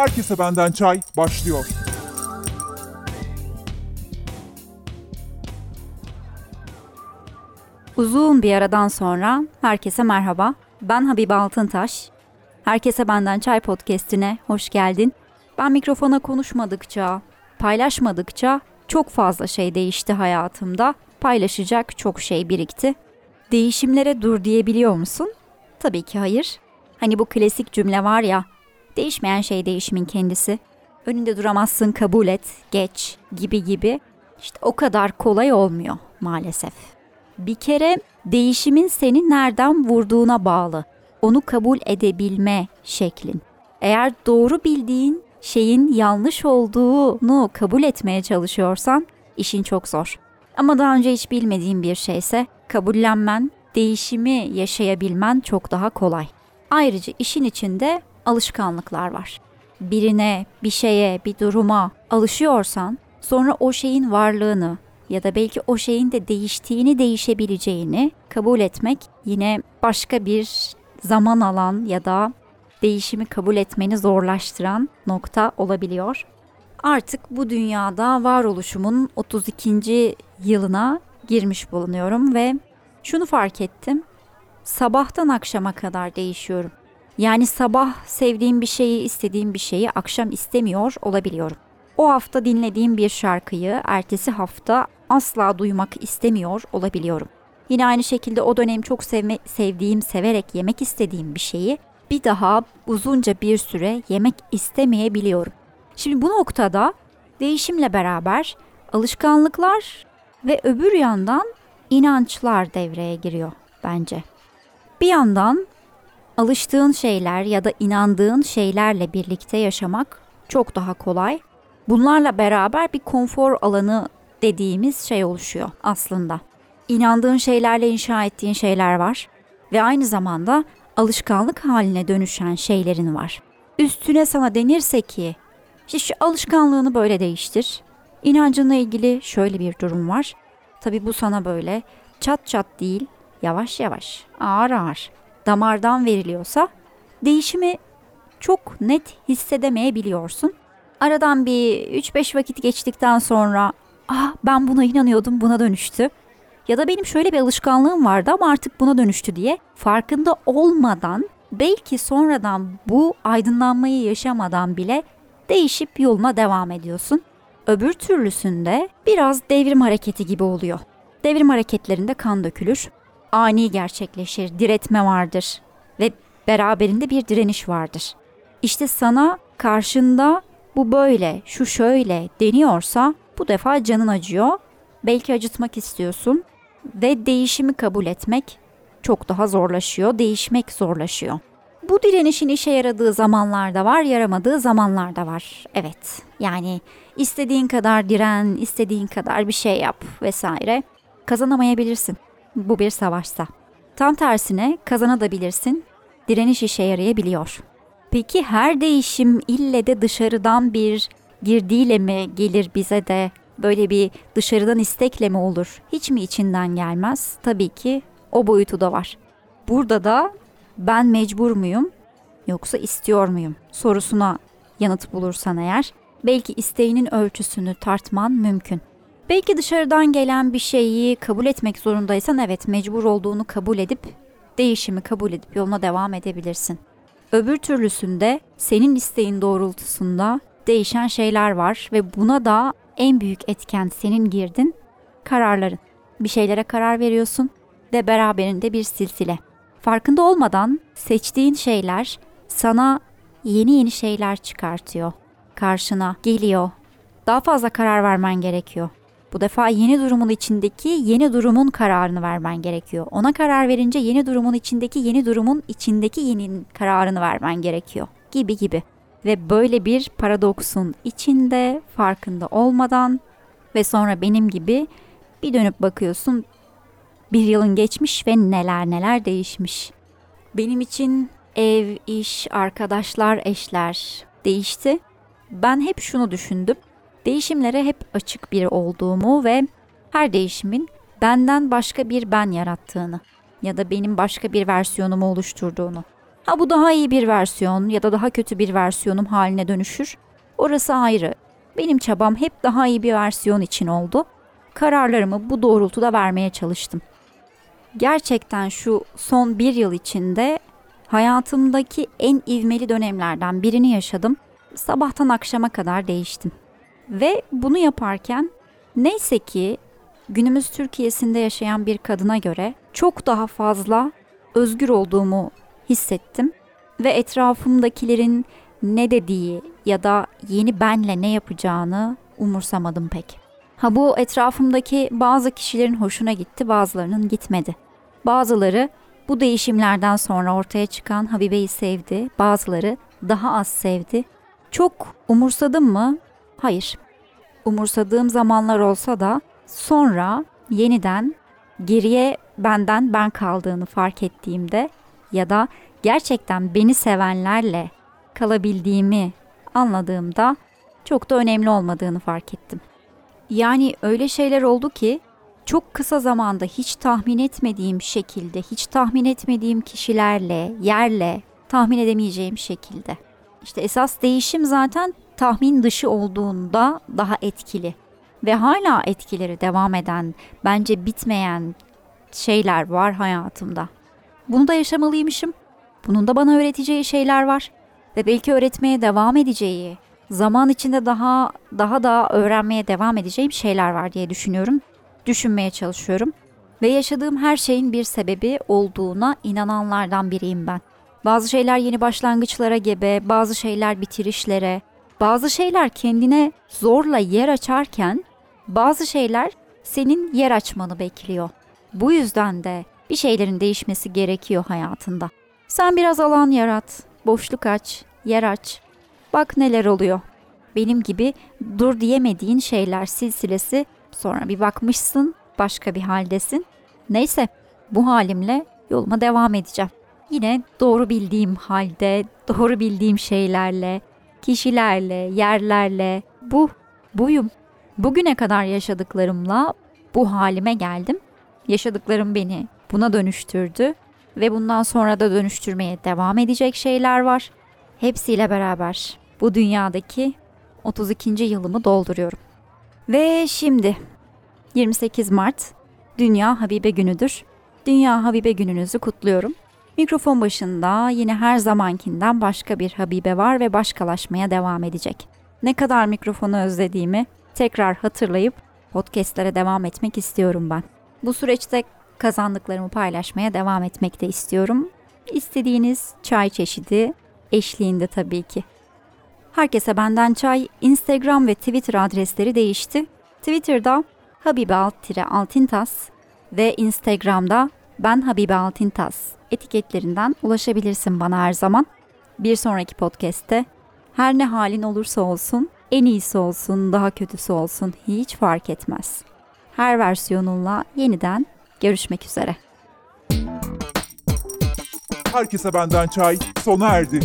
Herkese benden çay başlıyor. Uzun bir aradan sonra herkese merhaba. Ben Habibe Altıntaş. Herkese Benden Çay podcast'ine hoş geldin. Ben mikrofona konuşmadıkça, paylaşmadıkça çok fazla şey değişti hayatımda. Paylaşacak çok şey birikti. Değişimlere dur diyebiliyor musun? Tabii ki hayır. Hani bu klasik cümle var ya, değişmeyen şey değişimin kendisi. Önünde duramazsın, kabul et, geç gibi gibi. İşte o kadar kolay olmuyor maalesef. Bir kere değişimin seni nereden vurduğuna bağlı. Onu kabul edebilme şeklin. Eğer doğru bildiğin şeyin yanlış olduğunu kabul etmeye çalışıyorsan işin çok zor. Ama daha önce hiç bilmediğin bir şeyse kabullenmen, değişimi yaşayabilmen çok daha kolay. Ayrıca işin içinde alışkanlıklar var. Birine, bir şeye, bir duruma alışıyorsan sonra o şeyin varlığını ya da belki o şeyin de değiştiğini, değişebileceğini kabul etmek yine başka bir zaman alan ya da değişimi kabul etmeni zorlaştıran nokta olabiliyor. Artık bu dünyada varoluşumun 32. yılına girmiş bulunuyorum ve şunu fark ettim. Sabahtan akşama kadar değişiyorum. Yani sabah sevdiğim bir şeyi, istediğim bir şeyi akşam istemiyor olabiliyorum. O hafta dinlediğim bir şarkıyı ertesi hafta asla duymak istemiyor olabiliyorum. Yine aynı şekilde o dönem çok sevme, sevdiğim, severek yemek istediğim bir şeyi bir daha uzunca bir süre yemek istemeyebiliyorum. Şimdi bu noktada değişimle beraber alışkanlıklar ve öbür yandan inançlar devreye giriyor bence. Bir yandan alıştığın şeyler ya da inandığın şeylerle birlikte yaşamak çok daha kolay. Bunlarla beraber bir konfor alanı dediğimiz şey oluşuyor aslında. İnandığın şeylerle inşa ettiğin şeyler var ve aynı zamanda alışkanlık haline dönüşen şeylerin var. Üstüne sana denirse ki şu alışkanlığını böyle değiştir. İnancınla ilgili şöyle bir durum var. Tabi bu sana böyle çat çat değil yavaş yavaş ağır ağır damardan veriliyorsa değişimi çok net hissedemeyebiliyorsun. Aradan bir 3-5 vakit geçtikten sonra ah ben buna inanıyordum buna dönüştü. Ya da benim şöyle bir alışkanlığım vardı ama artık buna dönüştü diye farkında olmadan belki sonradan bu aydınlanmayı yaşamadan bile değişip yoluna devam ediyorsun. Öbür türlüsünde biraz devrim hareketi gibi oluyor. Devrim hareketlerinde kan dökülür, ani gerçekleşir, diretme vardır ve beraberinde bir direniş vardır. İşte sana karşında bu böyle, şu şöyle deniyorsa bu defa canın acıyor. Belki acıtmak istiyorsun ve değişimi kabul etmek çok daha zorlaşıyor, değişmek zorlaşıyor. Bu direnişin işe yaradığı zamanlarda var, yaramadığı zamanlarda var. Evet. Yani istediğin kadar diren, istediğin kadar bir şey yap vesaire kazanamayabilirsin. Bu bir savaşsa. Tam tersine kazanabilirsin. Direniş işe yarayabiliyor. Peki her değişim ille de dışarıdan bir girdiğiyle mi gelir bize de böyle bir dışarıdan istekle mi olur? Hiç mi içinden gelmez? Tabii ki o boyutu da var. Burada da ben mecbur muyum yoksa istiyor muyum sorusuna yanıt bulursan eğer belki isteğinin ölçüsünü tartman mümkün. Belki dışarıdan gelen bir şeyi kabul etmek zorundaysan evet mecbur olduğunu kabul edip değişimi kabul edip yoluna devam edebilirsin. Öbür türlüsünde senin isteğin doğrultusunda değişen şeyler var ve buna da en büyük etken senin girdin kararların. Bir şeylere karar veriyorsun ve beraberinde bir silsile. Farkında olmadan seçtiğin şeyler sana yeni yeni şeyler çıkartıyor. Karşına geliyor. Daha fazla karar vermen gerekiyor. Bu defa yeni durumun içindeki yeni durumun kararını vermen gerekiyor. Ona karar verince yeni durumun içindeki yeni durumun içindeki yeni kararını vermen gerekiyor. Gibi gibi. Ve böyle bir paradoksun içinde farkında olmadan ve sonra benim gibi bir dönüp bakıyorsun bir yılın geçmiş ve neler neler değişmiş. Benim için ev, iş, arkadaşlar, eşler değişti. Ben hep şunu düşündüm. Değişimlere hep açık bir olduğumu ve her değişimin benden başka bir ben yarattığını ya da benim başka bir versiyonumu oluşturduğunu. Ha bu daha iyi bir versiyon ya da daha kötü bir versiyonum haline dönüşür. Orası ayrı. Benim çabam hep daha iyi bir versiyon için oldu. Kararlarımı bu doğrultuda vermeye çalıştım. Gerçekten şu son bir yıl içinde hayatımdaki en ivmeli dönemlerden birini yaşadım. Sabahtan akşama kadar değiştim. Ve bunu yaparken neyse ki günümüz Türkiye'sinde yaşayan bir kadına göre çok daha fazla özgür olduğumu hissettim ve etrafımdakilerin ne dediği ya da yeni benle ne yapacağını umursamadım pek. Ha bu etrafımdaki bazı kişilerin hoşuna gitti, bazılarının gitmedi. Bazıları bu değişimlerden sonra ortaya çıkan Habibe'yi sevdi, bazıları daha az sevdi. Çok umursadım mı? Hayır. Umursadığım zamanlar olsa da sonra yeniden geriye benden ben kaldığını fark ettiğimde ya da gerçekten beni sevenlerle kalabildiğimi anladığımda çok da önemli olmadığını fark ettim. Yani öyle şeyler oldu ki çok kısa zamanda hiç tahmin etmediğim şekilde, hiç tahmin etmediğim kişilerle, yerle, tahmin edemeyeceğim şekilde. İşte esas değişim zaten tahmin dışı olduğunda daha etkili ve hala etkileri devam eden, bence bitmeyen şeyler var hayatımda. Bunu da yaşamalıymışım. Bunun da bana öğreteceği şeyler var ve belki öğretmeye devam edeceği, zaman içinde daha daha da öğrenmeye devam edeceğim şeyler var diye düşünüyorum. Düşünmeye çalışıyorum ve yaşadığım her şeyin bir sebebi olduğuna inananlardan biriyim ben. Bazı şeyler yeni başlangıçlara gebe, bazı şeyler bitirişlere, bazı şeyler kendine zorla yer açarken bazı şeyler senin yer açmanı bekliyor. Bu yüzden de bir şeylerin değişmesi gerekiyor hayatında. Sen biraz alan yarat, boşluk aç, yer aç. Bak neler oluyor. Benim gibi dur diyemediğin şeyler silsilesi sonra bir bakmışsın başka bir haldesin. Neyse bu halimle yoluma devam edeceğim. Yine doğru bildiğim halde, doğru bildiğim şeylerle, kişilerle, yerlerle bu buyum. Bugüne kadar yaşadıklarımla bu halime geldim. Yaşadıklarım beni buna dönüştürdü ve bundan sonra da dönüştürmeye devam edecek şeyler var. Hepsiyle beraber bu dünyadaki 32. yılımı dolduruyorum. Ve şimdi 28 Mart Dünya Habibe Günü'dür. Dünya Habibe Gününüzü kutluyorum. Mikrofon başında yine her zamankinden başka bir Habibe var ve başkalaşmaya devam edecek. Ne kadar mikrofonu özlediğimi tekrar hatırlayıp podcastlere devam etmek istiyorum ben. Bu süreçte kazandıklarımı paylaşmaya devam etmek de istiyorum. İstediğiniz çay çeşidi eşliğinde tabii ki. Herkese benden çay Instagram ve Twitter adresleri değişti. Twitter'da Habibe Alt-Altintas ve Instagram'da ben Habibe Altintas etiketlerinden ulaşabilirsin bana her zaman. Bir sonraki podcast'te her ne halin olursa olsun, en iyisi olsun, daha kötüsü olsun hiç fark etmez. Her versiyonunla yeniden görüşmek üzere. Herkese benden çay sona erdi.